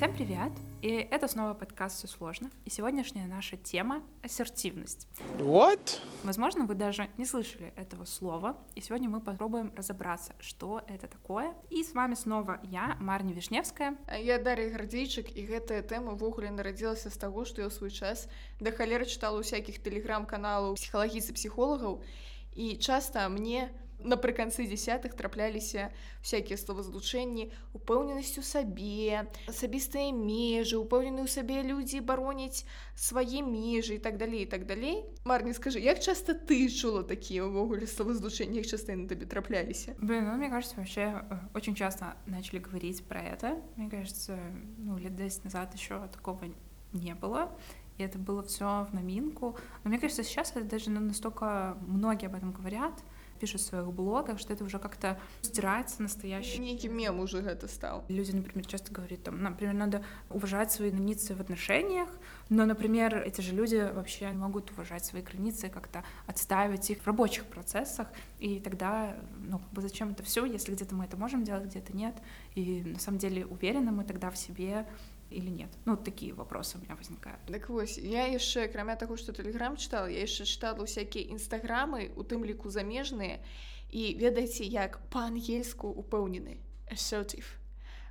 Всем привет! И это снова подкаст «Все сложно». И сегодняшняя наша тема — ассертивность. What? Возможно, вы даже не слышали этого слова. И сегодня мы попробуем разобраться, что это такое. И с вами снова я, Марня Вишневская. А Я Дарья Гардзейчык, і гэтая тэма ўвогуле нарадзілася з таго, што я ў свой час да халеры чытала ўсякіх тэлеграм-каналаў псіхалагіцы псіхолагаў і часта мне напрыканцы дзясятых трапляліся всякія словазлучэнні упэўненасць у сабе асабістыя межы упэўнены ў сабе людзі бароняць свае межы і так далей і так далей марні скажи як часта ты чула такія ўвогуле словазлучэнні як часто на табе трапляліся Блин, ну, мне кажется, вообще э, очень часто начали говорить про это. Мне кажется, ну, лет 10 назад еще такого не было. И это было все в новинку. Но мне кажется, сейчас это даже ну, настолько многие об этом говорят, пишут в своих блогах, что это уже как-то стирается настоящий. нейкі мем уже гэта стаў Люди, например, часто говорят, там, например, надо уважать свои границы в отношениях, но, например, эти же люди вообще не могут уважать свои границы, как-то отстаивать их в рабочих процессах, и тогда, ну, как бы зачем это все, если где-то мы это можем делать, где-то нет, и на самом деле уверены мы тогда в себе или нет? Ну, вот такие вопросы у меня возникают. Дык вось я яшчэ акрамя таго што тэлеграм чытала я яшчэ чытала ўсякія інстаграмы у тым ліку замежныя і ведаеце як па-ангельску упэўнены assertive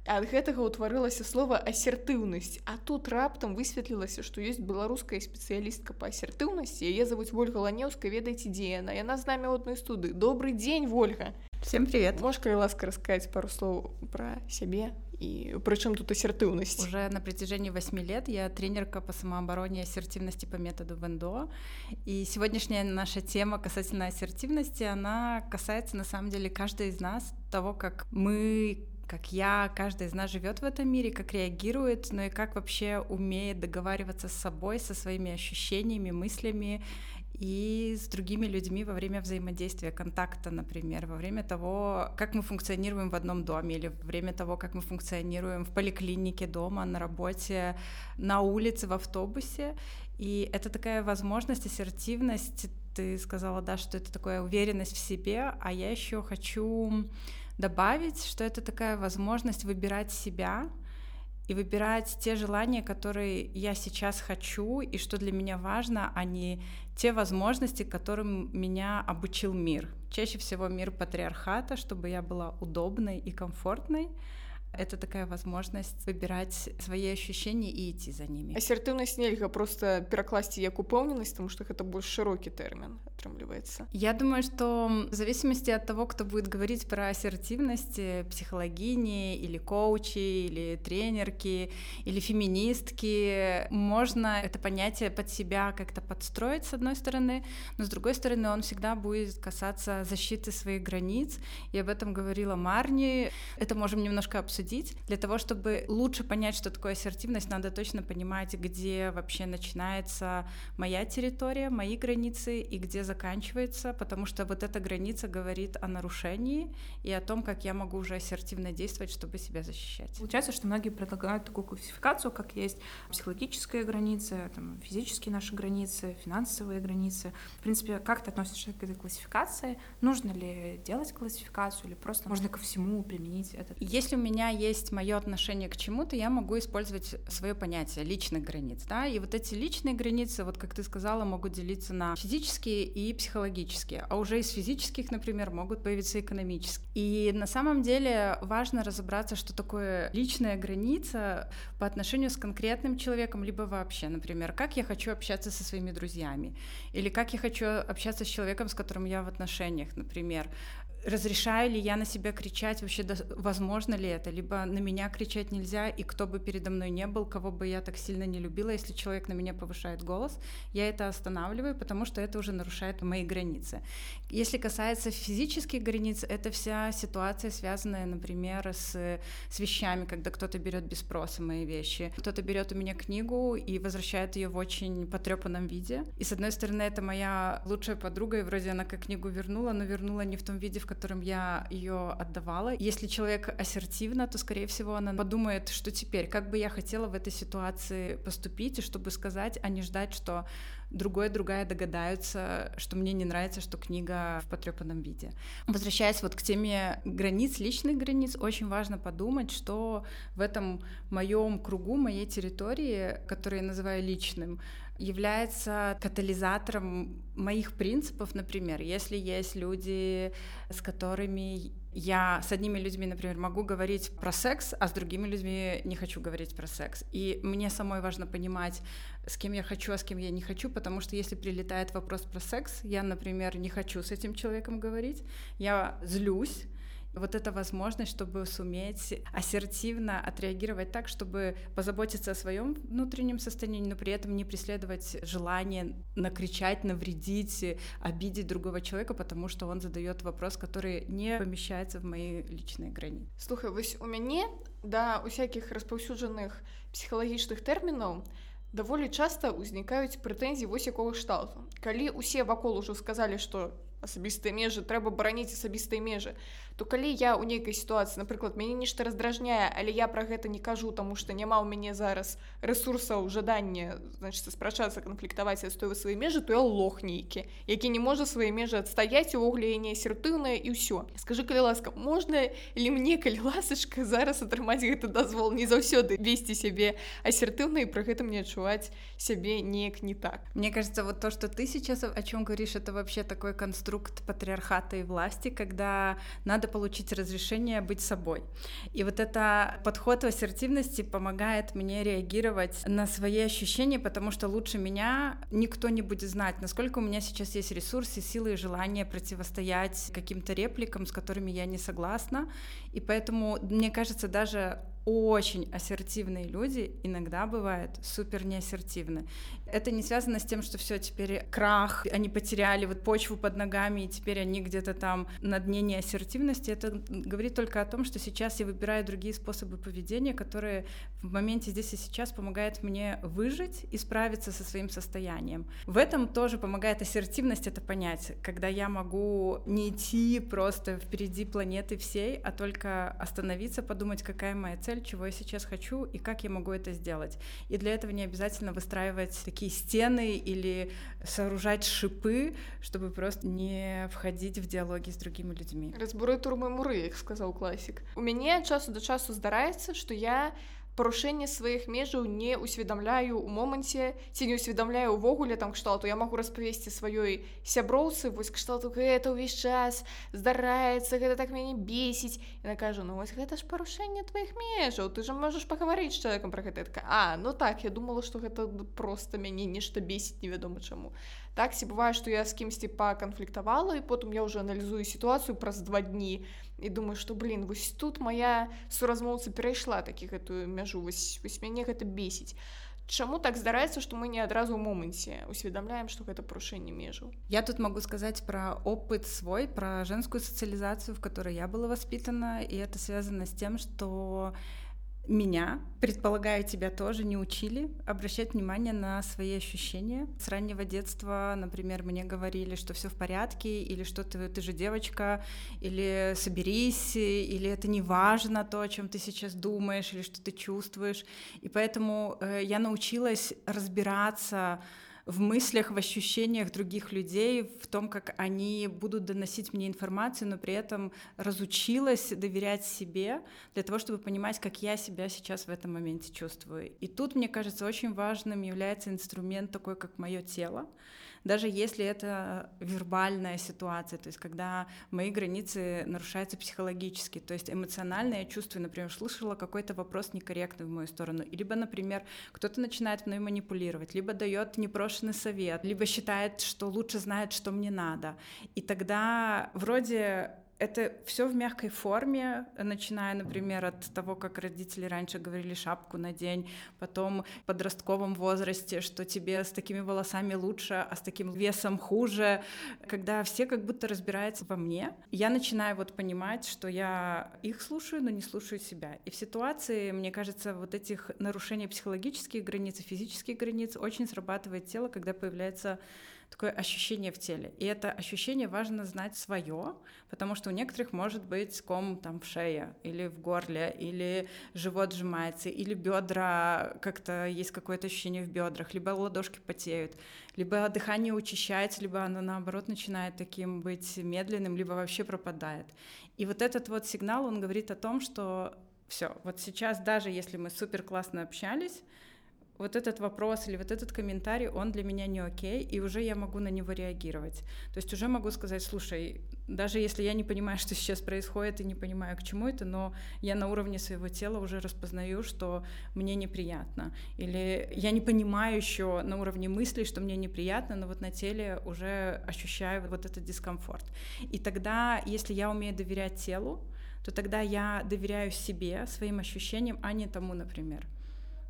ад гэтага ўтварылася слова асертыўнасць а тут раптам высветлілася што ёсць беларуская спецыялістка па асертыўнасці яе завуць ольга ланеўская ведаеце дзе яна яна з намі ў адной студыі добрый дзень ольга! Всем привет! можешь калі ласка расказаць пару слоў пра сябе і прычым тут асертыўнасць Уже на протяжении 8 лет я тренерка по самообороне и ассертивности по методу Вендо. И сегодняшняя наша тема касательно ассертивности, она касается на самом деле каждой из нас, того, как мы как я, каждый из нас живет в этом мире, как реагирует, но и как вообще умеет договариваться с собой, со своими ощущениями, мыслями и с другими людьми во время взаимодействия, контакта, например, во время того, как мы функционируем в одном доме или во время того, как мы функционируем в поликлинике, дома, на работе, на улице, в автобусе. И это такая возможность, ассертивность. Ты сказала, да, что это такая уверенность в себе, а я еще хочу добавить, что это такая возможность выбирать себя, и выбирать те желания, которые я сейчас хочу и что для меня важно, а не те возможности, которым меня обучил мир. Чаще всего мир патриархата, чтобы я была удобной и комфортной Это такая возможность выбирать свои ощущения и идти за ними. асертыўнасць нельга просто перакласці як упэўненасць тому что гэта больш шырокі тэрмін атрымліваецца Я думаю, что в зависимости от того, кто будет говорить про ассертивность, э, психологини или коучи, или тренерки, или феминистки, можно это понятие под себя как-то подстроить, с одной стороны, но с другой стороны он всегда будет касаться защиты своих границ, и об этом говорила Марни. Это можем немножко обсудить. для того, чтобы лучше понять, что такое ассертивность, надо точно понимать, где вообще начинается моя территория, мои границы и где заканчивается, потому что вот эта граница говорит о нарушении и о том, как я могу уже ассертивно действовать, чтобы себя защищать. Получается, что многие предлагают такую классификацию, как есть психологическая граница, там, физические наши границы, финансовые границы. В принципе, как ты относишься к этой классификации? Нужно ли делать классификацию или просто можно ко всему применить этот? Если у меня есть мое отношение к чему-то, я могу использовать свое понятие личных границ, да, и вот эти личные границы, вот как ты сказала, могут делиться на физические и психологические, а уже из физических, например, могут появиться экономические. И на самом деле важно разобраться, что такое личная граница по отношению с конкретным человеком, либо вообще, например, как я хочу общаться со своими друзьями, или как я хочу общаться с человеком, с которым я в отношениях, например, разрешаю ли я на себя кричать, вообще возможно ли это, либо на меня кричать нельзя, и кто бы передо мной не был, кого бы я так сильно не любила, если человек на меня повышает голос, я это останавливаю, потому что это уже нарушает мои границы. Если касается физических границ, это вся ситуация, связанная, например, с, с вещами, когда кто-то берет без спроса мои вещи, кто-то берет у меня книгу и возвращает ее в очень потрепанном виде. И с одной стороны, это моя лучшая подруга, и вроде она как книгу вернула, но вернула не в том виде, в котором я ее отдавала. Если человек ассертивно, то, скорее всего, она подумает, что теперь, как бы я хотела в этой ситуации поступить, и чтобы сказать, а не ждать, что другой, другая догадаются, что мне не нравится, что книга в потрепанном виде. Возвращаясь вот к теме границ, личных границ, очень важно подумать, что в этом моем кругу, моей территории, который я называю личным, является катализатором моих принципов, например, если есть люди, с которыми я с одними людьми, например, могу говорить про секс, а с другими людьми не хочу говорить про секс. И мне самой важно понимать, с кем я хочу, а с кем я не хочу, потому что если прилетает вопрос про секс, я, например, не хочу с этим человеком говорить, я злюсь, вот эта возможность, чтобы суметь ассертивно отреагировать так, чтобы позаботиться о своем внутреннем состоянии, но при этом не преследовать желание накричать, навредить, обидеть другого человека, потому что он задает вопрос, который не помещается в мои личные границы. Слухай, вось у мяне да у всяких распаўсюджаных псіхалагічных тэрмінаў даволі часта ўзнікаюць прэтэнзіі вось якога шталту калі усе вакол ужо сказалі што асабістыя межы трэба бараніць асабістыя межы то калі я ў нейкай сітуацыі напрыклад мяне нешта раздражняе але я пра гэта не кажу таму што няма ў мяне зараз ресурсаў жадання значит спрачацца канфліктаваць адстойвы свае межы то я лох нейкі які не можа свае межы адстаяць увогуле не асертыўнае і ўсё скажи калі ласка можна ли мне калі ласачка зараз атрымаць гэты дазвол не заўсёды весці сябе асертыўна і пры гэтым не адчуваць сябе неяк не так мне кажется вот то что ты сейчас о чем говоришь это вообще такой конструкт патриархата и власти когда надо получить разрешение быть собой. И вот это подход в ассертивности помогает мне реагировать на свои ощущения, потому что лучше меня никто не будет знать, насколько у меня сейчас есть ресурсы, силы и желание противостоять каким-то репликам, с которыми я не согласна. И поэтому, мне кажется, даже очень ассертивные люди иногда бывают супер неассертивны. Это не связано с тем, что все теперь крах, они потеряли вот почву под ногами, и теперь они где-то там на дне неассертивности. Это говорит только о том, что сейчас я выбираю другие способы поведения, которые в моменте здесь и сейчас помогают мне выжить и справиться со своим состоянием. В этом тоже помогает ассертивность это понять, когда я могу не идти просто впереди планеты всей, а только остановиться, подумать, какая моя цель, чего я сейчас хочу и как я могу это сделать. И для этого не обязательно выстраивать такие стены или сооружать шипы, чтобы просто не входить в диалоги с другими людьми. Разбуры турмы муры, как сказал классик. У меня часу до часу здарается, что я парушэнне сваіх межаў не усведамляю у моманце ці не усведамляю увогуле там кшталту я магу распавесці сваёй сяброўцы вось кшталту гэта ўвесь час здараецца гэта так мяне бесіць і накажу ну вось гэта ж парушэнне тваіх межаў ты же можаш пагаварыць з чалавекам пра гэта А ну так я думала что гэта просто мяне нешта бесіць невядома чаму так ці бывае што я з кімсьці паканфліктавала і потым я ўжо аналізую сітуацыю праз два дні і думаю што блин вось тут моя суразмоўца перайшла такі гэтую мяжу вось вось мяне гэта бесіць Чаму так здараецца што мы не адразу ў моманце усведамляем што гэта парушэнне межу я тут могу сказаць пра опыт свой пра женскую сацыялізацыю в которой я была воспитана і это связано з тем что я меня, предполагаю, тебя тоже не учили обращать внимание на свои ощущения. С раннего детства, например, мне говорили, что все в порядке, или что ты, ты же девочка, или соберись, или это не важно то, о чем ты сейчас думаешь, или что ты чувствуешь. И поэтому э, я научилась разбираться в мыслях, в ощущениях других людей, в том, как они будут доносить мне информацию, но при этом разучилась доверять себе для того, чтобы понимать, как я себя сейчас в этом моменте чувствую. И тут, мне кажется, очень важным является инструмент такой, как мое тело, даже если это вербальная ситуация, то есть когда мои границы нарушаются психологически, то есть эмоционально я чувствую, например, слышала какой-то вопрос некорректный в мою сторону, либо, например, кто-то начинает мной манипулировать, либо дает непрошенный совет, либо считает, что лучше знает, что мне надо. И тогда вроде это все в мягкой форме, начиная, например, от того, как родители раньше говорили шапку на день, потом в подростковом возрасте, что тебе с такими волосами лучше, а с таким весом хуже, когда все как будто разбираются во мне, я начинаю вот понимать, что я их слушаю, но не слушаю себя. И в ситуации, мне кажется, вот этих нарушений психологических границ и физических границ очень срабатывает тело, когда появляется такое ощущение в теле. И это ощущение важно знать свое, потому что у некоторых может быть ком там в шее или в горле, или живот сжимается, или бедра как-то есть какое-то ощущение в бедрах, либо ладошки потеют, либо дыхание учащается, либо оно наоборот начинает таким быть медленным, либо вообще пропадает. И вот этот вот сигнал, он говорит о том, что все, вот сейчас даже если мы супер классно общались, вот этот вопрос или вот этот комментарий, он для меня не окей, и уже я могу на него реагировать. То есть уже могу сказать, слушай, даже если я не понимаю, что сейчас происходит, и не понимаю, к чему это, но я на уровне своего тела уже распознаю, что мне неприятно. Или я не понимаю еще на уровне мыслей, что мне неприятно, но вот на теле уже ощущаю вот этот дискомфорт. И тогда, если я умею доверять телу, то тогда я доверяю себе, своим ощущениям, а не тому, например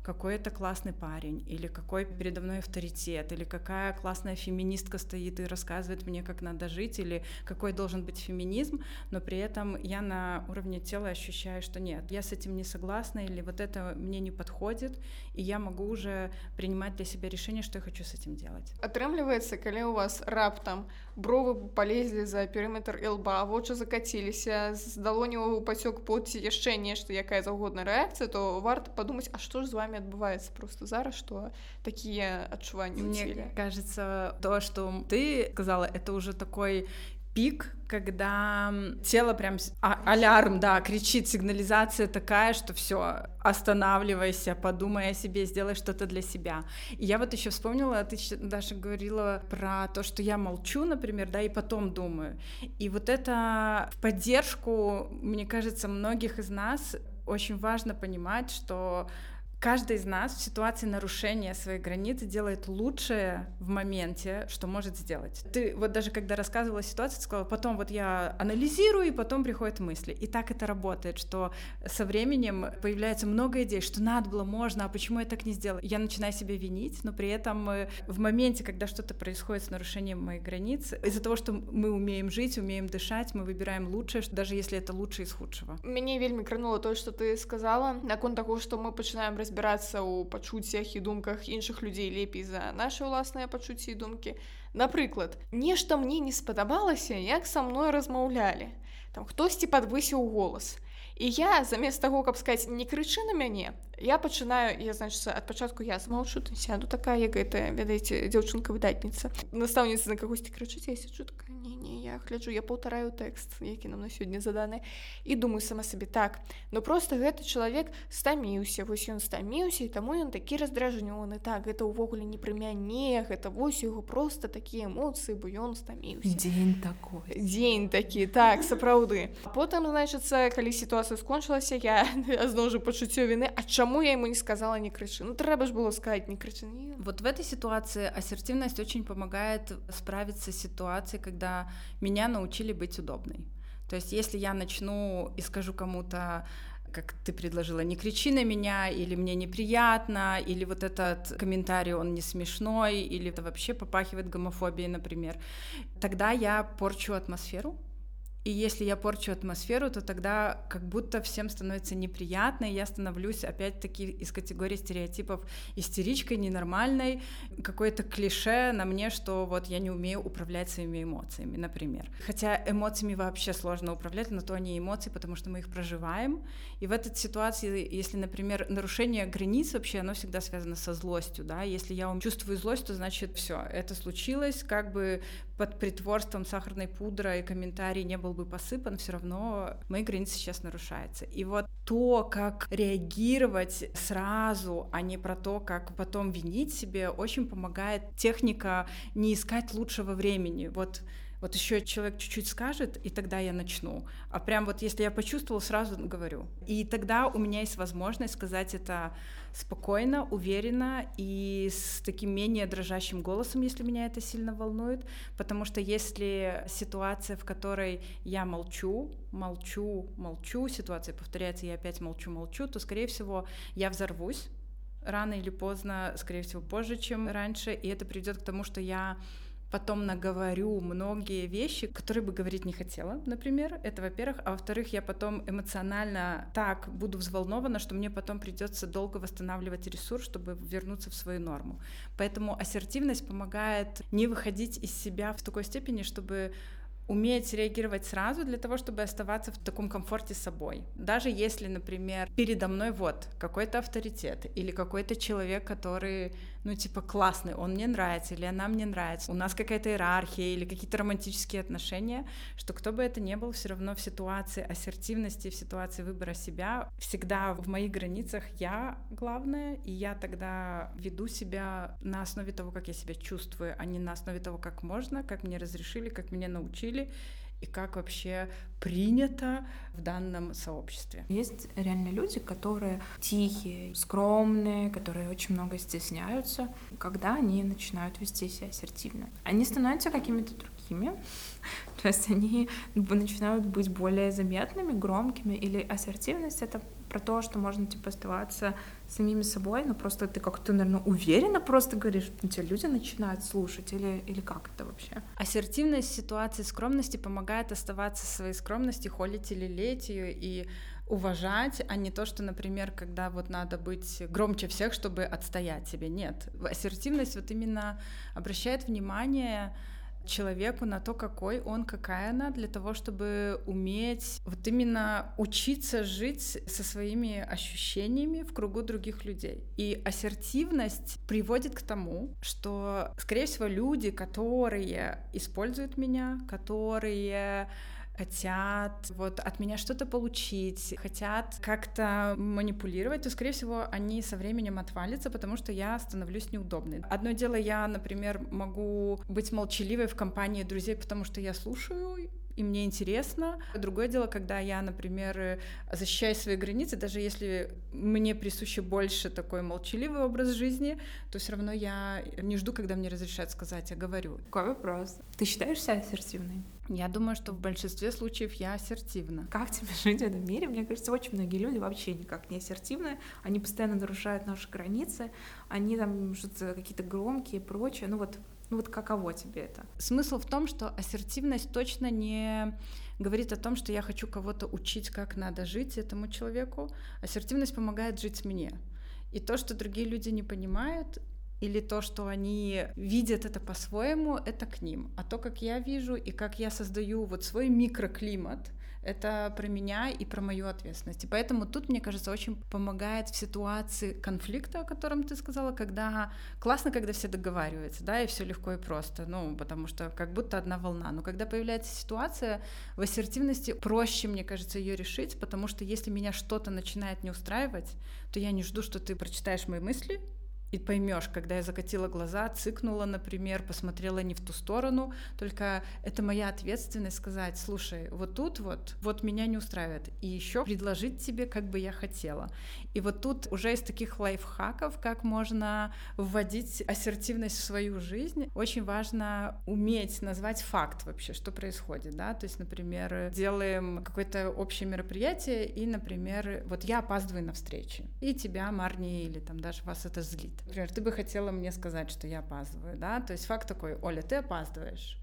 какой это классный парень, или какой передо мной авторитет, или какая классная феминистка стоит и рассказывает мне, как надо жить, или какой должен быть феминизм, но при этом я на уровне тела ощущаю, что нет, я с этим не согласна, или вот это мне не подходит, и я могу уже принимать для себя решение, что я хочу с этим делать. Атрымліваецца, калі у вас раптам бровы полезли за перыметр лба, вочы закаціліся, з далоняў пацёк пот ці яшчэ нешта, якая заўгодна рэакцыя, то варта падумаць, а што ж з вами вами адбываецца просто зараз что такие адчуванні мне кажется то что ты сказала это уже такой пик, когда тело прям а, алярм, да, кричит, сигнализация такая, что все, останавливайся, подумай о себе, сделай что-то для себя. И я вот еще вспомнила, ты даже говорила про то, что я молчу, например, да, и потом думаю. И вот это в поддержку, мне кажется, многих из нас очень важно понимать, что каждый из нас в ситуации нарушения своей границы делает лучшее в моменте, что может сделать. Ты вот даже когда рассказывала ситуацию, ты сказала, потом вот я анализирую, и потом приходят мысли. И так это работает, что со временем появляется много идей, что надо было, можно, а почему я так не сделала? Я начинаю себя винить, но при этом э, в моменте, когда что-то происходит с нарушением моих границ, из-за того, что мы умеем жить, умеем дышать, мы выбираем лучшее, даже если это лучше из худшего. Мне вельми крануло то, что ты сказала, наконт того, что мы начинаем разбираться разбірацца ў пачуццях і думках іншых людзей лепей за наши ўласныя пачуцці і думкі напрыклад нешта мне не спадабалася як са мной размаўлялі там хтосьці подвысіў голас і я замест таго каб сказаць не крычы на мяне я пачынаю я значится ад пачатку я змаўчу сяду такая як гэта ведаеце дзяўчынка выдатніца настаўніца на кагосьці крычыць я сячу такая не не я гляджу я паўтараю тэкст які нам на сёння заданы і думаю сама сабе так но просто гэты чалавек стаміўся вось ён стаміўся і таму ён такі раздражнёны так гэта ўвогуле не пры мяне гэта вось яго просто такія эмоцыі бо ён стаміўся дзень такой. Дзень такі так сапраўды потым значыцца калі сітуацыя скончылася я зноў жа пачуццё віны а Почему я ему не сказала не кричи? Ну, треба же было сказать не кричи. Вот в этой ситуации ассертивность очень помогает справиться с ситуацией, когда меня научили быть удобной. То есть если я начну и скажу кому-то, как ты предложила, не кричи на меня, или мне неприятно, или вот этот комментарий, он не смешной, или это вообще попахивает гомофобией, например, тогда я порчу атмосферу, и если я порчу атмосферу, то тогда как будто всем становится неприятно, и я становлюсь опять-таки из категории стереотипов истеричкой, ненормальной, какое-то клише на мне, что вот я не умею управлять своими эмоциями, например. Хотя эмоциями вообще сложно управлять, но то они эмоции, потому что мы их проживаем. И в этой ситуации, если, например, нарушение границ вообще, оно всегда связано со злостью, да, если я чувствую злость, то значит все, это случилось, как бы под притворством сахарной пудры и комментарий не был бы посыпан, все равно мои границы сейчас нарушаются. И вот то, как реагировать сразу, а не про то, как потом винить себе, очень помогает техника не искать лучшего времени. Вот вот еще человек чуть-чуть скажет, и тогда я начну. А прям вот если я почувствовала, сразу говорю. И тогда у меня есть возможность сказать это спокойно, уверенно и с таким менее дрожащим голосом, если меня это сильно волнует. Потому что если ситуация, в которой я молчу, молчу, молчу, ситуация повторяется, я опять молчу, молчу, то, скорее всего, я взорвусь рано или поздно, скорее всего, позже, чем раньше, и это приведет к тому, что я потом наговорю многие вещи, которые бы говорить не хотела, например, это во-первых, а во-вторых, я потом эмоционально так буду взволнована, что мне потом придется долго восстанавливать ресурс, чтобы вернуться в свою норму. Поэтому ассертивность помогает не выходить из себя в такой степени, чтобы уметь реагировать сразу для того, чтобы оставаться в таком комфорте с собой. Даже если, например, передо мной вот какой-то авторитет или какой-то человек, который ну, типа, классный, он мне нравится, или она мне нравится, у нас какая-то иерархия или какие-то романтические отношения, что кто бы это ни был, все равно в ситуации ассертивности, в ситуации выбора себя, всегда в моих границах я главное, и я тогда веду себя на основе того, как я себя чувствую, а не на основе того, как можно, как мне разрешили, как меня научили, и как вообще принято в данном сообществе. Есть реально люди, которые тихие, скромные, которые очень много стесняются, когда они начинают вести себя ассертивно. Они становятся какими-то другими, то есть они начинают быть более заметными, громкими, или ассертивность — это про то, что можно, типа, оставаться самими собой, но просто ты как-то, наверное, уверенно просто говоришь, ну, тебя люди начинают слушать, или, или как это вообще? Ассертивность ситуации скромности помогает оставаться своей скромности, холить или лелеять ее и уважать, а не то, что, например, когда вот надо быть громче всех, чтобы отстоять себе. Нет. Ассертивность вот именно обращает внимание человеку на то, какой он, какая она, для того, чтобы уметь вот именно учиться жить со своими ощущениями в кругу других людей. И ассертивность приводит к тому, что, скорее всего, люди, которые используют меня, которые хотят вот от меня что-то получить, хотят как-то манипулировать, то, скорее всего, они со временем отвалятся, потому что я становлюсь неудобной. Одно дело, я, например, могу быть молчаливой в компании друзей, потому что я слушаю и мне интересно. Другое дело, когда я, например, защищаю свои границы, даже если мне присуще больше такой молчаливый образ жизни, то все равно я не жду, когда мне разрешают сказать, я говорю. Какой вопрос? Ты считаешься ассертивной? Я думаю, что в большинстве случаев я ассертивна. Как тебе жить в этом мире? Мне кажется, очень многие люди вообще никак не ассертивны. Они постоянно нарушают наши границы, они там что-то какие-то громкие и прочее. Ну вот ну вот каково тебе это? Смысл в том, что ассертивность точно не говорит о том, что я хочу кого-то учить, как надо жить этому человеку. Ассертивность помогает жить мне. И то, что другие люди не понимают, или то, что они видят это по-своему, это к ним. А то, как я вижу и как я создаю вот свой микроклимат, это про меня и про мою ответственность. И поэтому тут, мне кажется, очень помогает в ситуации конфликта, о котором ты сказала, когда классно, когда все договариваются, да, и все легко и просто, ну, потому что как будто одна волна. Но когда появляется ситуация в ассертивности, проще, мне кажется, ее решить, потому что если меня что-то начинает не устраивать, то я не жду, что ты прочитаешь мои мысли, и поймешь, когда я закатила глаза, цыкнула, например, посмотрела не в ту сторону, только это моя ответственность сказать, слушай, вот тут вот, вот меня не устраивает, и еще предложить тебе, как бы я хотела. И вот тут уже из таких лайфхаков, как можно вводить ассертивность в свою жизнь, очень важно уметь назвать факт вообще, что происходит, да, то есть, например, делаем какое-то общее мероприятие, и, например, вот я опаздываю на встречи, и тебя, Марни, или там даже вас это злит. Например, ты бы хотела мне сказать, что я опаздываю, да? То есть факт такой, Оля, ты опаздываешь.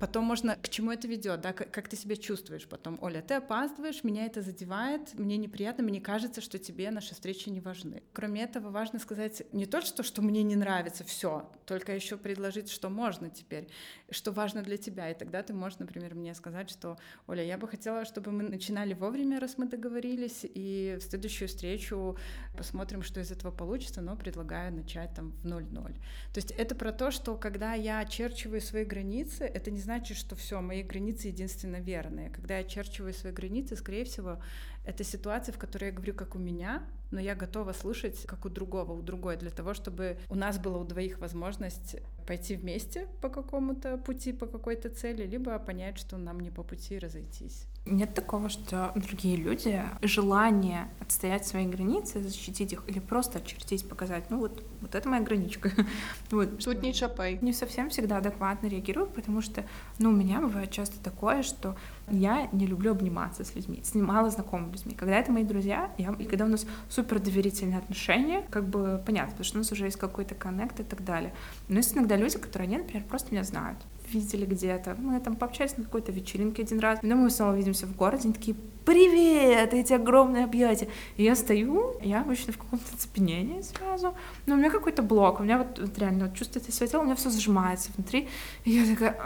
Потом можно, к чему это ведет, да, как, ты себя чувствуешь потом. Оля, ты опаздываешь, меня это задевает, мне неприятно, мне кажется, что тебе наши встречи не важны. Кроме этого, важно сказать не то, что, что мне не нравится, все, только еще предложить, что можно теперь, что важно для тебя. И тогда ты можешь, например, мне сказать, что, Оля, я бы хотела, чтобы мы начинали вовремя, раз мы договорились, и в следующую встречу посмотрим, что из этого получится, но предлагаю начать там в 0-0. То есть это про то, что когда я очерчиваю свои границы, это не значит, значит, что все, мои границы единственно верные. Когда я очерчиваю свои границы, скорее всего, это ситуация, в которой я говорю, как у меня, но я готова слушать, как у другого, у другой, для того, чтобы у нас была у двоих возможность пойти вместе по какому-то пути, по какой-то цели, либо понять, что нам не по пути разойтись. Нет такого, что другие люди желание отстоять свои границы, защитить их или просто очертить, показать, ну вот, вот это моя граничка. вот. Тут не чапай. Не совсем всегда адекватно реагируют, потому что, ну, у меня бывает часто такое, что я не люблю обниматься с людьми, с мало знакомыми людьми. Когда это мои друзья, я, и когда у нас супер доверительные отношения, как бы понятно, потому что у нас уже есть какой-то коннект и так далее. Но есть иногда люди, которые, они, например, просто меня знают. Видели где-то. Мы там пообщались на какой-то вечеринке один раз. Потом мы снова видимся в городе, они такие, привет, эти огромные объятия. И я стою, я обычно в каком-то цепенении сразу. Но у меня какой-то блок, у меня вот, вот реально вот чувствуете свое тело, у меня все сжимается внутри. И я такая,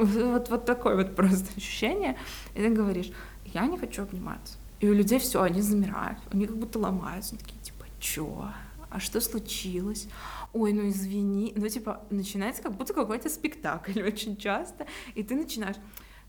вот, вот такое вот просто ощущение. И ты говоришь, я не хочу обниматься. И у людей все, они замирают, они как будто ломаются, они такие, типа, чё? А что случилось? Ой, ну извини. Ну, типа, начинается как будто какой-то спектакль очень часто, и ты начинаешь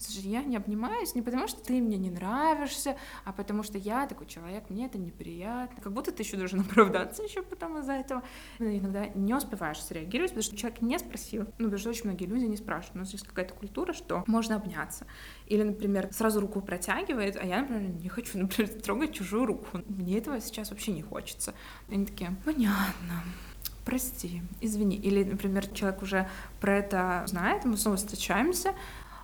Слушай, я не обнимаюсь не потому, что ты мне не нравишься, а потому что я такой человек, мне это неприятно. Как будто ты еще должен оправдаться еще потом из-за этого. Но ну, иногда не успеваешь среагировать, потому что человек не спросил. Ну, потому что очень многие люди не спрашивают. У нас есть какая-то культура, что можно обняться. Или, например, сразу руку протягивает, а я, например, не хочу, например, трогать чужую руку. Мне этого сейчас вообще не хочется. Они такие, понятно прости, извини. Или, например, человек уже про это знает, мы снова встречаемся,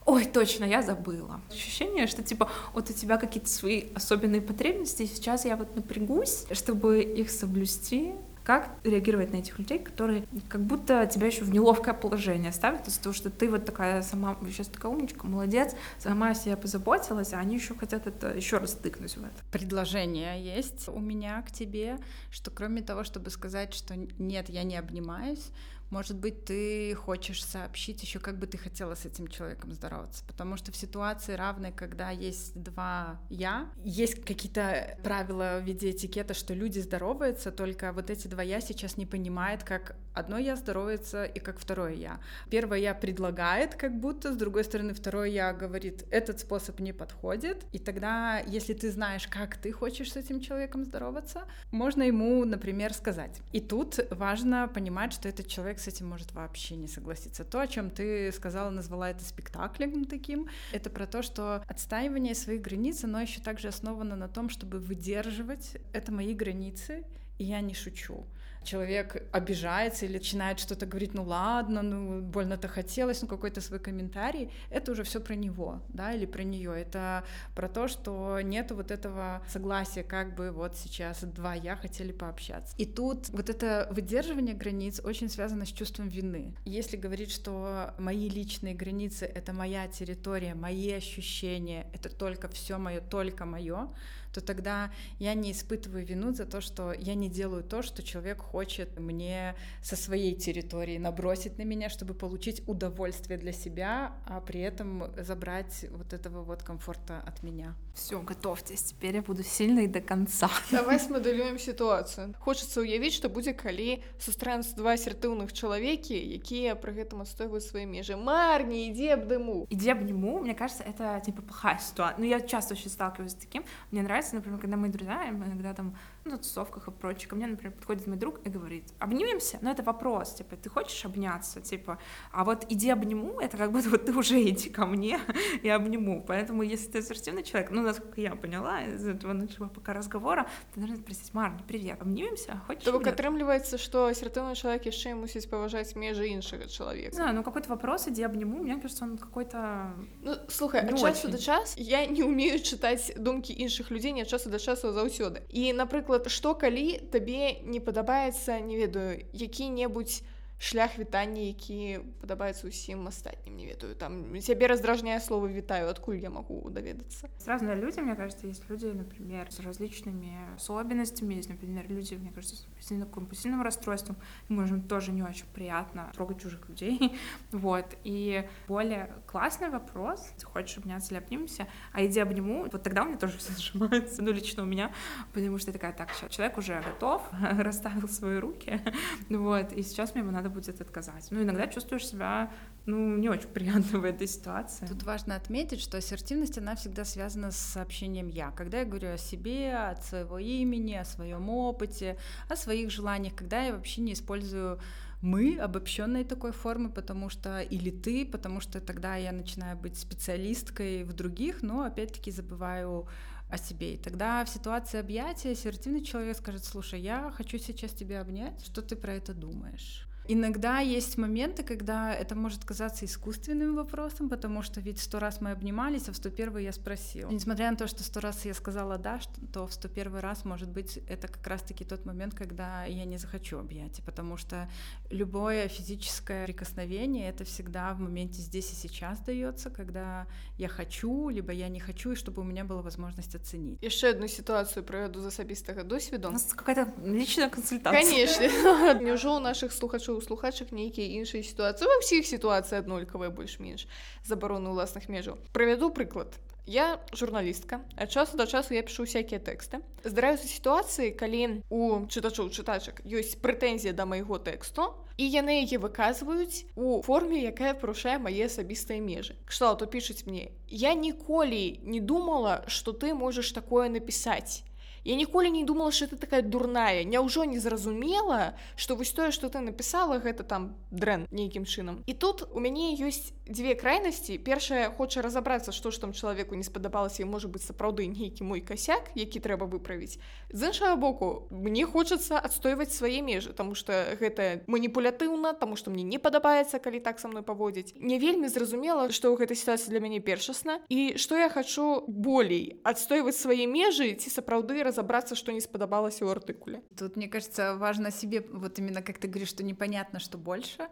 ой, точно, я забыла. Ощущение, что типа вот у тебя какие-то свои особенные потребности, и сейчас я вот напрягусь, чтобы их соблюсти, как реагировать на этих людей, которые как будто тебя еще в неловкое положение ставят из-за того, что ты вот такая сама, сейчас такая умничка, молодец, сама о себе позаботилась, а они еще хотят это еще раз тыкнуть в это. Предложение есть у меня к тебе, что кроме того, чтобы сказать, что нет, я не обнимаюсь, может быть, ты хочешь сообщить еще, как бы ты хотела с этим человеком здороваться. Потому что в ситуации равной, когда есть два «я», есть какие-то правила в виде этикета, что люди здороваются, только вот эти два «я» сейчас не понимают, как одно «я» здоровается и как второе «я». Первое «я» предлагает как будто, с другой стороны, второе «я» говорит, этот способ не подходит. И тогда, если ты знаешь, как ты хочешь с этим человеком здороваться, можно ему, например, сказать. И тут важно понимать, что этот человек с этим может вообще не согласиться. То, о чем ты сказала, назвала это спектаклем таким, это про то, что отстаивание своих границ, оно еще также основано на том, чтобы выдерживать это мои границы, и я не шучу человек обижается или начинает что-то говорить, ну ладно, ну больно-то хотелось, ну какой-то свой комментарий, это уже все про него, да, или про нее. Это про то, что нету вот этого согласия, как бы вот сейчас два я хотели пообщаться. И тут вот это выдерживание границ очень связано с чувством вины. Если говорить, что мои личные границы — это моя территория, мои ощущения, это только все мое, только мое, то тогда я не испытываю вину за то, что я не делаю то, что человек хочет мне со своей территории набросить на меня, чтобы получить удовольствие для себя, а при этом забрать вот этого вот комфорта от меня Все, готовьтесь, теперь я буду сильной до конца. Давай смоделюем ситуацию. Хочется уявіць, што будзе калі сустрануцца два асертыўных чалавекі, якія пры гэтым адстойваюць свае межы. Марни, иди обниму. Иди обниму, мне кажется, это типа плохая ситуация. Ну, я часто очень сталкиваюсь с таким. Мне нравится нравится, например, когда мы друзья, мы иногда там ну, на тусовках и прочее, ко мне, например, подходит мой друг и говорит, обнимемся? Но это вопрос, типа, ты хочешь обняться? Типа, а вот иди обниму, это как будто вот ты уже иди ко мне и обниму. Поэтому, если ты ассертивный человек, ну, насколько я поняла из этого нашего пока разговора, ты должен спросить, Марни, привет, обнимемся? Хочешь То бок атрымліваецца, што асертыўны чалавек яшчэ мусіць паважаць межы іншага чалавека. Да, ну какой-то вопрос, иди обниму, мне кажется, он какой-то Ну, слухай, ад часу да час я не умею чытаць думкі іншых людзей не ад часу да часу заўсёды. І, напрыклад, што калі табе не падабаецца не ведаю які-небудзь шлях вітання які падабаецца усім астатнім не ведаю там цябе раздражняе слова вітаю адкуль я могу даведацца разные люди мне кажется есть люди например с различными особенностями есть например люди мне кажется с компульсивным расстройством можем тоже не очень приятно трогать чужих людей вот и более классный вопрос ты хочешь обняться или обнимемся а иди обниму вот тогда у меня тоже все сжимается ну лично у меня потому что такая так человек уже готов расставил свои руки вот и сейчас мне ему надо надо будет отказать. Ну, иногда чувствуешь себя, ну, не очень приятно в этой ситуации. Тут важно отметить, что ассертивность, она всегда связана с сообщением «я». Когда я говорю о себе, от своего имени, о своем опыте, о своих желаниях, когда я вообще не использую мы обобщенной такой формы, потому что или ты, потому что тогда я начинаю быть специалисткой в других, но опять-таки забываю о себе. И тогда в ситуации объятия ассертивный человек скажет, слушай, я хочу сейчас тебя обнять, что ты про это думаешь? Иногда есть моменты, когда это может казаться искусственным вопросом, потому что ведь сто раз мы обнимались, а в сто первый я спросила. Несмотря на то, что сто раз я сказала да, то в сто первый раз, может быть, это как раз-таки тот момент, когда я не захочу объятия, потому что любое физическое прикосновение — это всегда в моменте здесь и сейчас дается, когда я хочу, либо я не хочу, и чтобы у меня была возможность оценить. Еще одну ситуацию проведу за асабістага досведу. У нас какая-то личная консультация. Конечно. Няўжо у наших слухачоў слухачак нейкія іншыя сітуацыі ва ўсіх сітуацыі аднолькавыя больш-менш забароны ўласных межаў правяду прыклад я журналістка ад часу да часу я пішу всякія тэксты здараюцца сітуацыі калі у чытачоў чытачак ёсць прэтэнзія да майго тэксту і яны яе выказваюць у форме якая парушае мае асабістыя межы кшталту пішуць мне я ніколі не думала что ты можаш такое напісаць я ніколі не думала что это такая дурная няўжо не зразумела что вось тое что ты написала гэта там дрэн нейкім чынам і тут у мяне ёсць Дзве крайнасці першая хоча разабрацца што ж там чалавеку не спадабалася і можа быць сапраўды нейкі мой касяк які трэба выправіць з іншага боку мне хочацца адстойваць свае межы тому что гэта маніпулятыўна тому что мне не падабаецца калі так со мной паводзіць не вельмі зразумела что ў гэтай сітуацыі для мяне першасна. І что я хочу болей адстойваць свае межы ці сапраўды разобраться, что не сподобалось у артикуле. Тут, мне кажется, важно себе, вот именно как ты говоришь, что непонятно, что больше,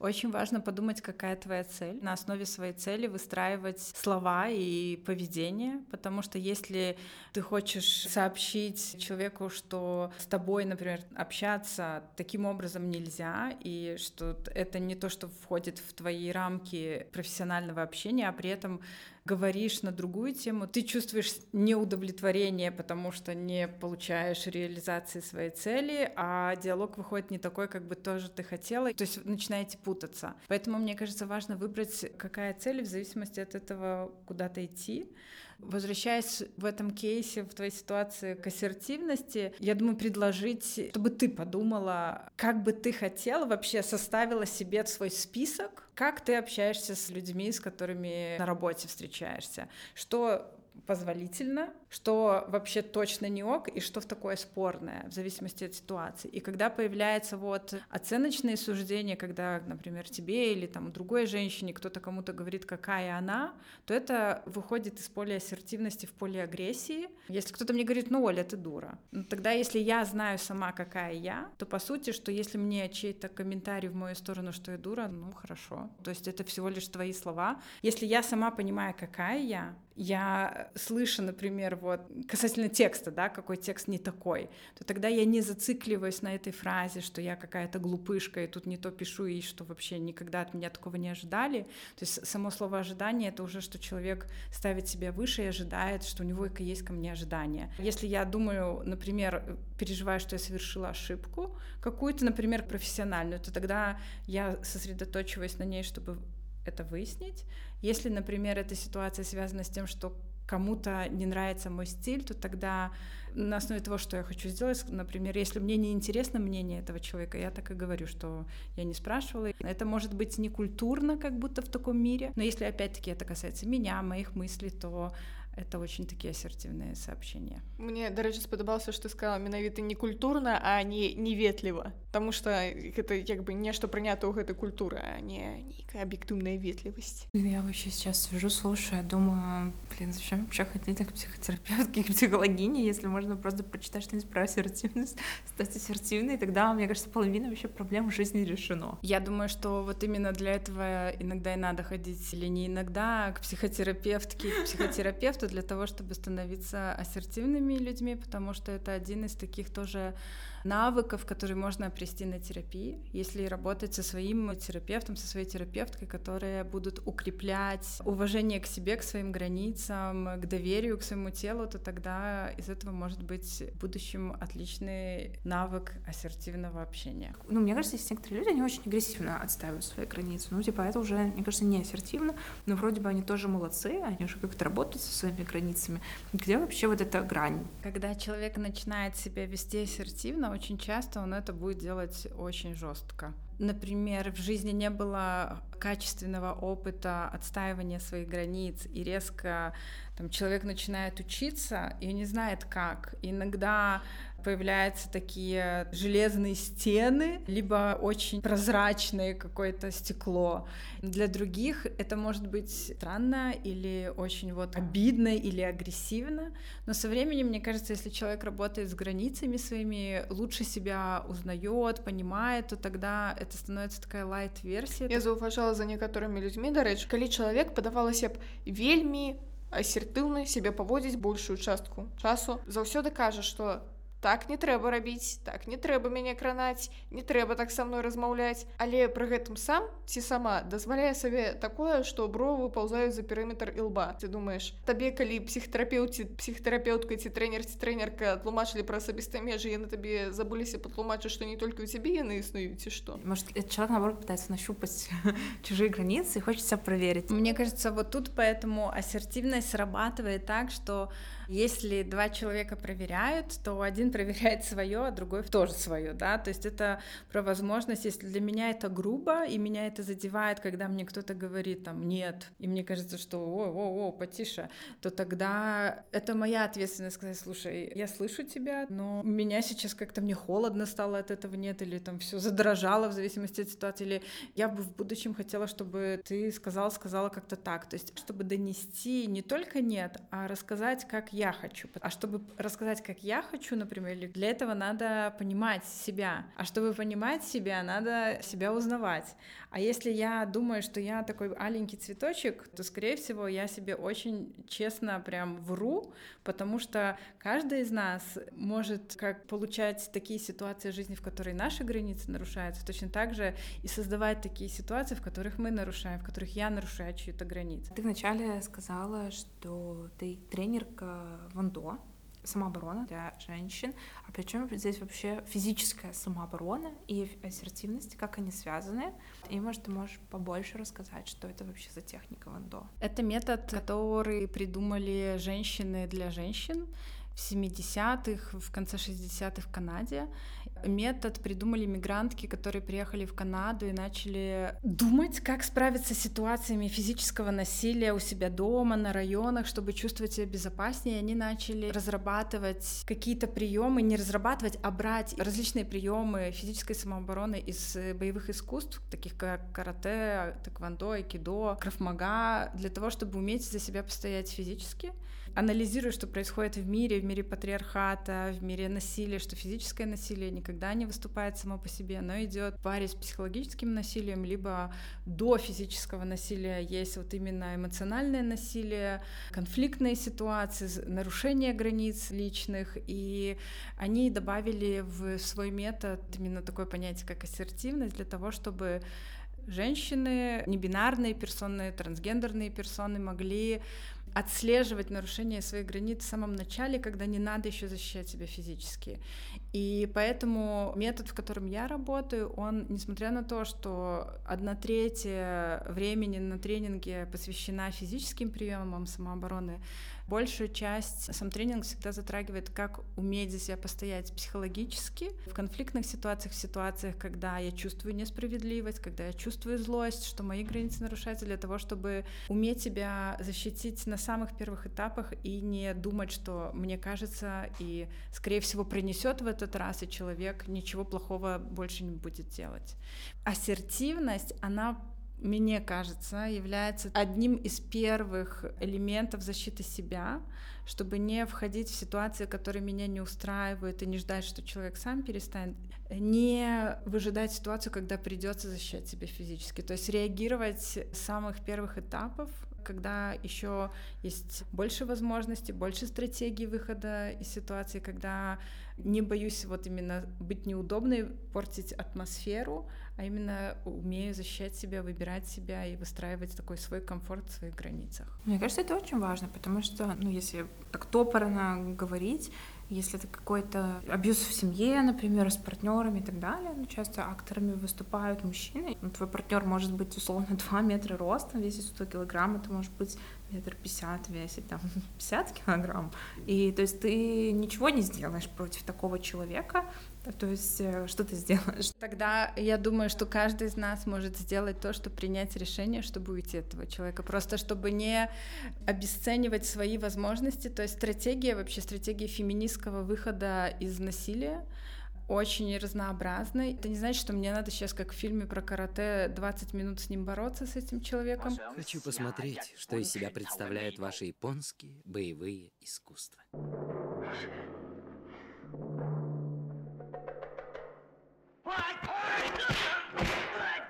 очень важно подумать, какая твоя цель. На основе своей цели выстраивать слова и поведение, потому что если ты хочешь сообщить человеку, что с тобой, например, общаться таким образом нельзя, и что это не то, что входит в твои рамки профессионального общения, а при этом говоришь на другую тему, ты чувствуешь неудовлетворение, потому что не получаешь реализации своей цели, а диалог выходит не такой, как бы тоже ты хотела. То есть начинаете путаться. Поэтому, мне кажется, важно выбрать, какая цель в зависимости от этого куда-то идти. Возвращаясь в этом кейсе, в твоей ситуации к ассертивности, я думаю, предложить, чтобы ты подумала, как бы ты хотела, вообще составила себе свой список, как ты общаешься с людьми, с которыми на работе встречаешься, что позволительно, что вообще точно не ок, и что в такое спорное, в зависимости от ситуации. И когда появляется вот оценочные суждения, когда, например, тебе или там другой женщине кто-то кому-то говорит, какая она, то это выходит из поля ассертивности в поле агрессии. Если кто-то мне говорит, ну, Оля, ты дура, ну, тогда если я знаю сама, какая я, то по сути, что если мне чей-то комментарий в мою сторону, что я дура, ну, хорошо. То есть это всего лишь твои слова. Если я сама понимаю, какая я, я слышу, например, вот касательно текста, да, какой текст не такой, то тогда я не зацикливаюсь на этой фразе, что я какая-то глупышка и тут не то пишу и что вообще никогда от меня такого не ожидали. То есть само слово ожидание это уже что человек ставит себя выше и ожидает, что у него есть ко мне ожидания. Если я думаю, например, переживаю, что я совершила ошибку какую-то, например, профессиональную, то тогда я сосредоточиваюсь на ней, чтобы это выяснить. Если, например, эта ситуация связана с тем, что кому-то не нравится мой стиль, то тогда на основе того, что я хочу сделать, например, если мне не интересно мнение этого человека, я так и говорю, что я не спрашивала. Это может быть не культурно, как будто в таком мире, но если опять-таки это касается меня, моих мыслей, то это очень такие ассертивные сообщения. Мне, дарэчы, спадабалася, што сказала менавіта не культурна, а не неветліва. Таму што гэта як бы нешта прынята ў гэтай культуры, а не нейкая аб'ектыўная ветлівасць. Я вообще сейчас сижу, слушаю, думаю, блин, зачем вообще ходить к психотерапевтке, к психологине, если можно просто прочитать что-нибудь про ассертивность, стать ассертивной, и тогда, мне кажется, половина вообще проблем в жизни решено. Я думаю, что вот именно для этого иногда и надо ходить, или не иногда, к психотерапевтке, к психотерапевту, для того, чтобы становиться ассертивными людьми, потому что это один из таких тоже навыков, которые можно опрести на терапии, если работать со своим терапевтом, со своей терапевткой, которые будут укреплять уважение к себе, к своим границам, к доверию к своему телу, то тогда из этого может быть в будущем отличный навык ассертивного общения. Ну, мне кажется, есть некоторые люди, они очень агрессивно отстаивают свои границы. Ну, типа, это уже, мне кажется, не ассертивно, но вроде бы они тоже молодцы, они уже как-то работают со своими границами. Где вообще вот эта грань? Когда человек начинает себя вести ассертивно, очень часто он это будет делать очень жестко. Например, в жизни не было качественного опыта отстаивания своих границ, и резко там, человек начинает учиться и не знает как. Иногда появляются такие железные стены, либо очень прозрачное какое-то стекло. Для других это может быть странно или очень вот обидно или агрессивно, но со временем, мне кажется, если человек работает с границами своими, лучше себя узнает, понимает, то тогда это становится такая лайт-версия. Я заўважала за некаторымі людзьмі дарэчы калі чалавек падавалася б вельмі асертыўна сябе паводзіць большую частку часу заўсёды кажа што так не трэба рабіць так не трэба мяне кранаць не трэба так са мной размаўляць. Але пры гэтым сам ці сама дазваляе сабе такое што бровы паўзаюць за перыметр ілба ты думаешь табе калі псіхтэрапеўці псіхтэрапеўтка ці трэнер ці трэнерка тлумачылі пра асабістыя межы яны табе забыліся патлумачыць што не только у цябе яны існуюць ці што? Может человек наоборот пытается нащупать чужие границы и хочется проверить. Мне кажется вот тут поэтому ассертивность срабатывает так что если два человека проверяют, то один проверяет свое, а другой тоже свое, да, то есть это про возможность, если для меня это грубо, и меня это задевает, когда мне кто-то говорит там нет, и мне кажется, что о, о, о, потише, то тогда это моя ответственность сказать, слушай, я слышу тебя, но меня сейчас как-то мне холодно стало от этого нет, или там все задрожало в зависимости от ситуации, или я бы в будущем хотела, чтобы ты сказал, сказала как-то так, то есть чтобы донести не только нет, а рассказать, как хочу. А чтобы рассказать, как я хочу, например, для этого надо понимать себя. А чтобы понимать себя, надо себя узнавать. А если я думаю, что я такой аленький цветочек, то, скорее всего, я себе очень честно прям вру, потому что каждый из нас может как получать такие ситуации жизни, в которой наши границы нарушаются, точно так же и создавать такие ситуации, в которых мы нарушаем, в которых я нарушаю чью-то границу. Ты вначале сказала, что ты тренерка Вандо, самооборона для женщин. А причем здесь вообще физическая самооборона и ассертивность, как они связаны? И, может, ты можешь побольше рассказать, что это вообще за техника Вандо? Это метод, который придумали женщины для женщин в 70-х, в конце 60-х в Канаде метод придумали мигрантки, которые приехали в Канаду и начали думать, как справиться с ситуациями физического насилия у себя дома, на районах, чтобы чувствовать себя безопаснее. Они начали разрабатывать какие-то приемы, не разрабатывать, а брать различные приемы физической самообороны из боевых искусств, таких как карате, тэквондо, айкидо, крафмага, для того, чтобы уметь за себя постоять физически анализирую, что происходит в мире, в мире патриархата, в мире насилия, что физическое насилие никогда не выступает само по себе, оно идет в паре с психологическим насилием, либо до физического насилия есть вот именно эмоциональное насилие, конфликтные ситуации, нарушение границ личных, и они добавили в свой метод именно такое понятие, как ассертивность, для того, чтобы женщины, небинарные персоны, трансгендерные персоны могли отслеживать нарушение своих границ в самом начале, когда не надо еще защищать себя физически. И поэтому метод, в котором я работаю, он, несмотря на то, что одна третья времени на тренинге посвящена физическим приемам самообороны, большую часть сам тренинг всегда затрагивает, как уметь за себя постоять психологически в конфликтных ситуациях, в ситуациях, когда я чувствую несправедливость, когда я чувствую злость, что мои границы нарушаются, для того, чтобы уметь себя защитить на самых первых этапах и не думать, что мне кажется и, скорее всего, принесет в этот раз, и человек ничего плохого больше не будет делать. Ассертивность, она мне кажется, является одним из первых элементов защиты себя, чтобы не входить в ситуации, которые меня не устраивают, и не ждать, что человек сам перестанет, не выжидать ситуацию, когда придется защищать себя физически, то есть реагировать с самых первых этапов, когда еще есть больше возможностей, больше стратегий выхода из ситуации, когда не боюсь вот именно быть неудобной, портить атмосферу, а именно умею защищать себя, выбирать себя и выстраивать такой свой комфорт в своих границах. Мне кажется, это очень важно, потому что, ну, если так топорно говорить, если это какой-то абьюз в семье, например, с партнерами и так далее, ну, часто акторами выступают мужчины. Ну, твой партнер может быть условно 2 метра ростом, весит 100 килограмм, это может быть метр пятьдесят весит, там, 50 килограмм, и то есть ты ничего не сделаешь против такого человека, то есть э, что ты сделаешь? Тогда я думаю, что каждый из нас может сделать то, чтобы принять решение, чтобы уйти от этого человека. Просто чтобы не обесценивать свои возможности. То есть стратегия, вообще стратегия феминистского выхода из насилия, очень разнообразный. Это не значит, что мне надо сейчас, как в фильме про карате, 20 минут с ним бороться, с этим человеком. Хочу посмотреть, что из себя представляют ваши японские боевые искусства. What?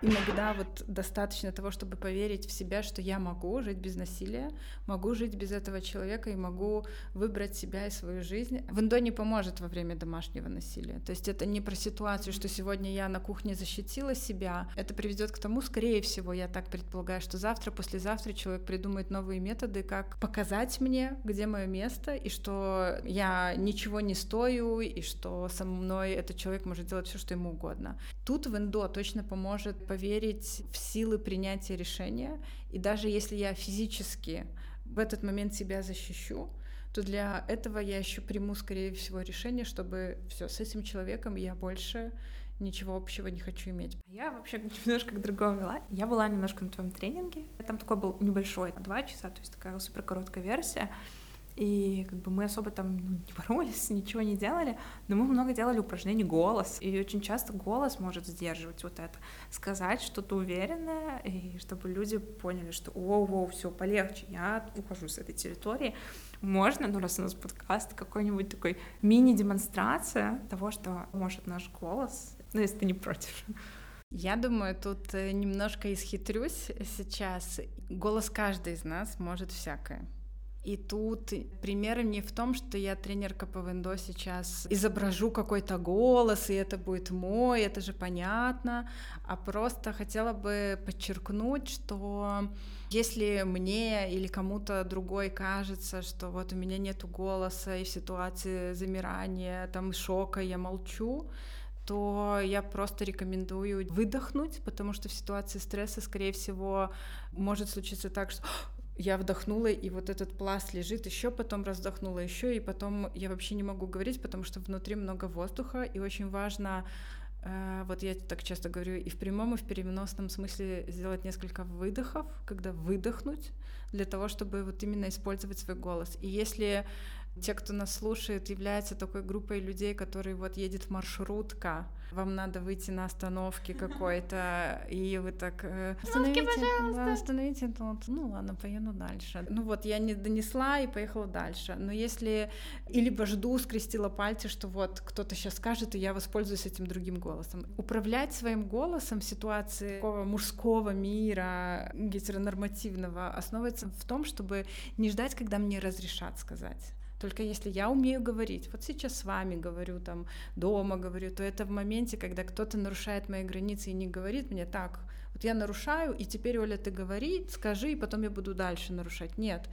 Иногда вот достаточно того, чтобы поверить в себя, что я могу жить без насилия, могу жить без этого человека и могу выбрать себя и свою жизнь. В Индо не поможет во время домашнего насилия. То есть это не про ситуацию, что сегодня я на кухне защитила себя. Это приведет к тому, скорее всего, я так предполагаю, что завтра, послезавтра человек придумает новые методы, как показать мне, где мое место, и что я ничего не стою, и что со мной этот человек может делать все, что ему угодно. Тут в Индо точно поможет поверить в силы принятия решения. И даже если я физически в этот момент себя защищу, то для этого я еще приму, скорее всего, решение, чтобы все с этим человеком я больше ничего общего не хочу иметь. Я вообще немножко к другому вела. Я была немножко на твоем тренинге. Там такой был небольшой, два часа, то есть такая супер короткая версия. И как бы мы особо там ну, не боролись, ничего не делали, но мы много делали упражнений голос. И очень часто голос может сдерживать вот это. Сказать что-то уверенное, и чтобы люди поняли, что воу-воу, все полегче, я ухожу с этой территории. Можно, ну раз у нас подкаст, какой-нибудь такой мини-демонстрация того, что может наш голос, ну если ты не против. Я думаю, тут э, немножко исхитрюсь сейчас. Голос каждый из нас может всякое. И тут пример не в том, что я тренерка по виндо сейчас изображу какой-то голос, и это будет мой, это же понятно, а просто хотела бы подчеркнуть, что если мне или кому-то другой кажется, что вот у меня нету голоса, и в ситуации замирания, там шока я молчу, то я просто рекомендую выдохнуть, потому что в ситуации стресса, скорее всего, может случиться так, что я вдохнула, и вот этот пласт лежит, еще потом раздохнула, еще, и потом я вообще не могу говорить, потому что внутри много воздуха, и очень важно, э, вот я так часто говорю, и в прямом, и в переносном смысле сделать несколько выдохов, когда выдохнуть, для того, чтобы вот именно использовать свой голос. И если те, кто нас слушает, являются такой группой людей, которые вот едет маршрутка, вам надо выйти на остановке какой-то, и вы так... Э, остановите, да, остановите тут. Ну ладно, поеду дальше. Ну вот, я не донесла и поехала дальше. Но если... И либо жду, скрестила пальцы, что вот кто-то сейчас скажет, и я воспользуюсь этим другим голосом. Управлять своим голосом в ситуации такого мужского мира, гетеронормативного, основывается в том, чтобы не ждать, когда мне разрешат сказать. Только если я умею говорить, вот сейчас с вами говорю, там, дома говорю, то это в моменте, когда кто-то нарушает мои границы и не говорит мне так, вот я нарушаю, и теперь, Оля, ты говори, скажи, и потом я буду дальше нарушать. Нет,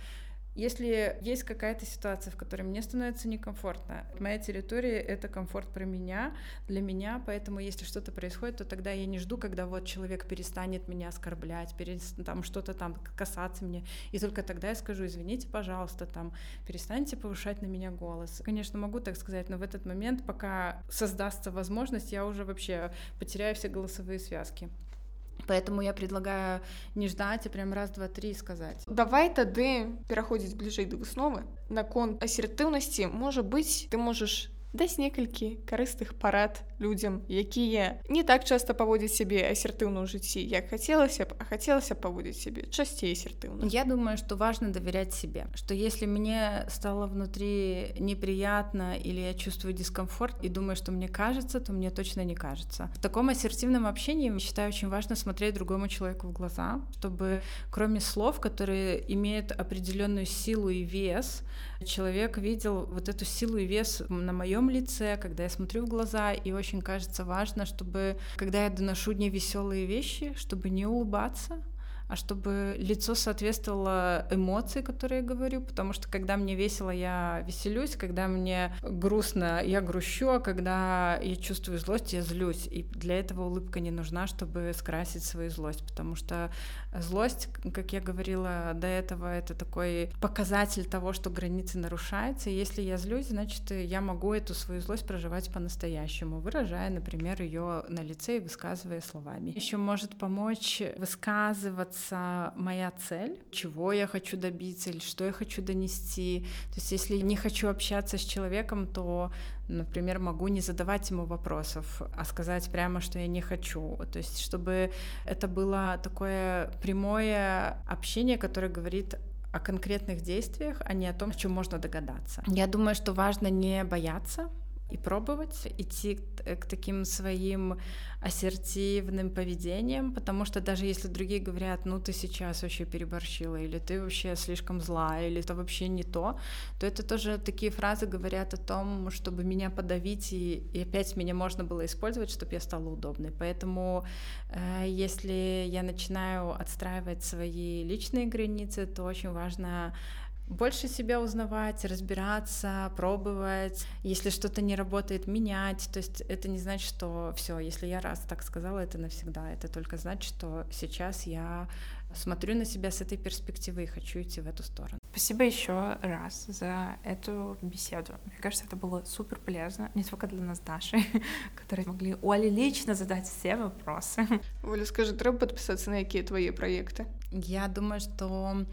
если есть какая-то ситуация, в которой мне становится некомфортно, моя территория — это комфорт про меня, для меня, поэтому если что-то происходит, то тогда я не жду, когда вот человек перестанет меня оскорблять, перестанет там что-то там касаться мне, и только тогда я скажу, извините, пожалуйста, там, перестаньте повышать на меня голос. Конечно, могу так сказать, но в этот момент, пока создастся возможность, я уже вообще потеряю все голосовые связки. Поэтому я предлагаю не ждать, а прям раз, два, три сказать. Давай тады пераходзіць бліжэй да высновы наконт асертыўнасці можа быць ты можаш даць некалькі карыстых парад людзям якія не так часто паводзяць сябе асертыўна ў жыцці як хацелася б а хацелася паводзіць себе часцей асертыўна я думаю что важно доверять себе что если мне стало внутри неприятно или я чувствую дискомфорт и думаю что мне кажется то мне точно не кажется в таком ассертивном общении считаю очень важно смотреть другому человеку в глаза чтобы кроме слов которые имеют определенную силу и вес человек видел вот эту силу и вес на моем лице когда я смотрю в глаза и очень кажется важно, чтобы, когда я доношу веселые вещи, чтобы не улыбаться, а чтобы лицо соответствовало эмоции, которые я говорю, потому что когда мне весело, я веселюсь, когда мне грустно, я грущу, а когда я чувствую злость, я злюсь. И для этого улыбка не нужна, чтобы скрасить свою злость, потому что злость, как я говорила до этого, это такой показатель того, что границы нарушаются. И если я злюсь, значит, я могу эту свою злость проживать по-настоящему, выражая, например, ее на лице и высказывая словами. Еще может помочь высказываться моя цель, чего я хочу добиться или что я хочу донести. То есть если не хочу общаться с человеком, то например, могу не задавать ему вопросов, а сказать прямо, что я не хочу. То есть, чтобы это было такое прямое общение, которое говорит о конкретных действиях, а не о том, о чем можно догадаться. Я думаю, что важно не бояться и пробовать, идти к таким своим ассертивным поведением, потому что даже если другие говорят, ну ты сейчас вообще переборщила, или ты вообще слишком злая, или это вообще не то, то это тоже такие фразы говорят о том, чтобы меня подавить, и, и опять меня можно было использовать, чтобы я стала удобной. Поэтому э, если я начинаю отстраивать свои личные границы, то очень важно больше себя узнавать, разбираться, пробовать. Если что-то не работает, менять. То есть это не значит, что все, если я раз так сказала, это навсегда. Это только значит, что сейчас я смотрю на себя с этой перспективы и хочу идти в эту сторону. Спасибо еще раз за эту беседу. Мне кажется, это было супер полезно, не только для нас, Даши, которые могли Оле лично задать все вопросы. Оля, скажи, треба подписаться на какие твои проекты? Я думаю, что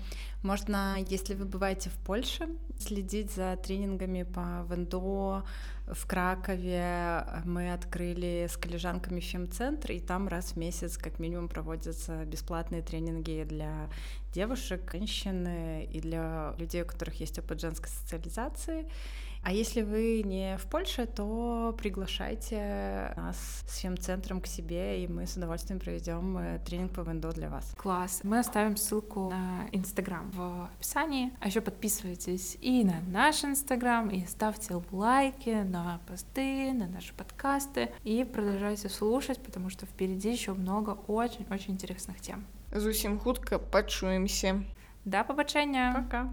можно, если вы бываете в Польше, следить за тренингами по вендо, в Кракове мы открыли с коллежанками фем-центр, и там раз в месяц как минимум проводятся бесплатные тренинги для девушек, женщин и для людей, у которых есть опыт женской социализации. А если вы не в Польше, то приглашайте нас с фем-центром к себе, и мы с удовольствием проведем э, тренинг по вендо для вас. Класс. Мы оставим ссылку на Инстаграм в описании. А еще подписывайтесь и на наш Инстаграм, и ставьте лайки на посты, на наши подкасты, и продолжайте слушать, потому что впереди еще много очень-очень интересных тем. Зусім хутка пачуемся. Да побачення. Пока.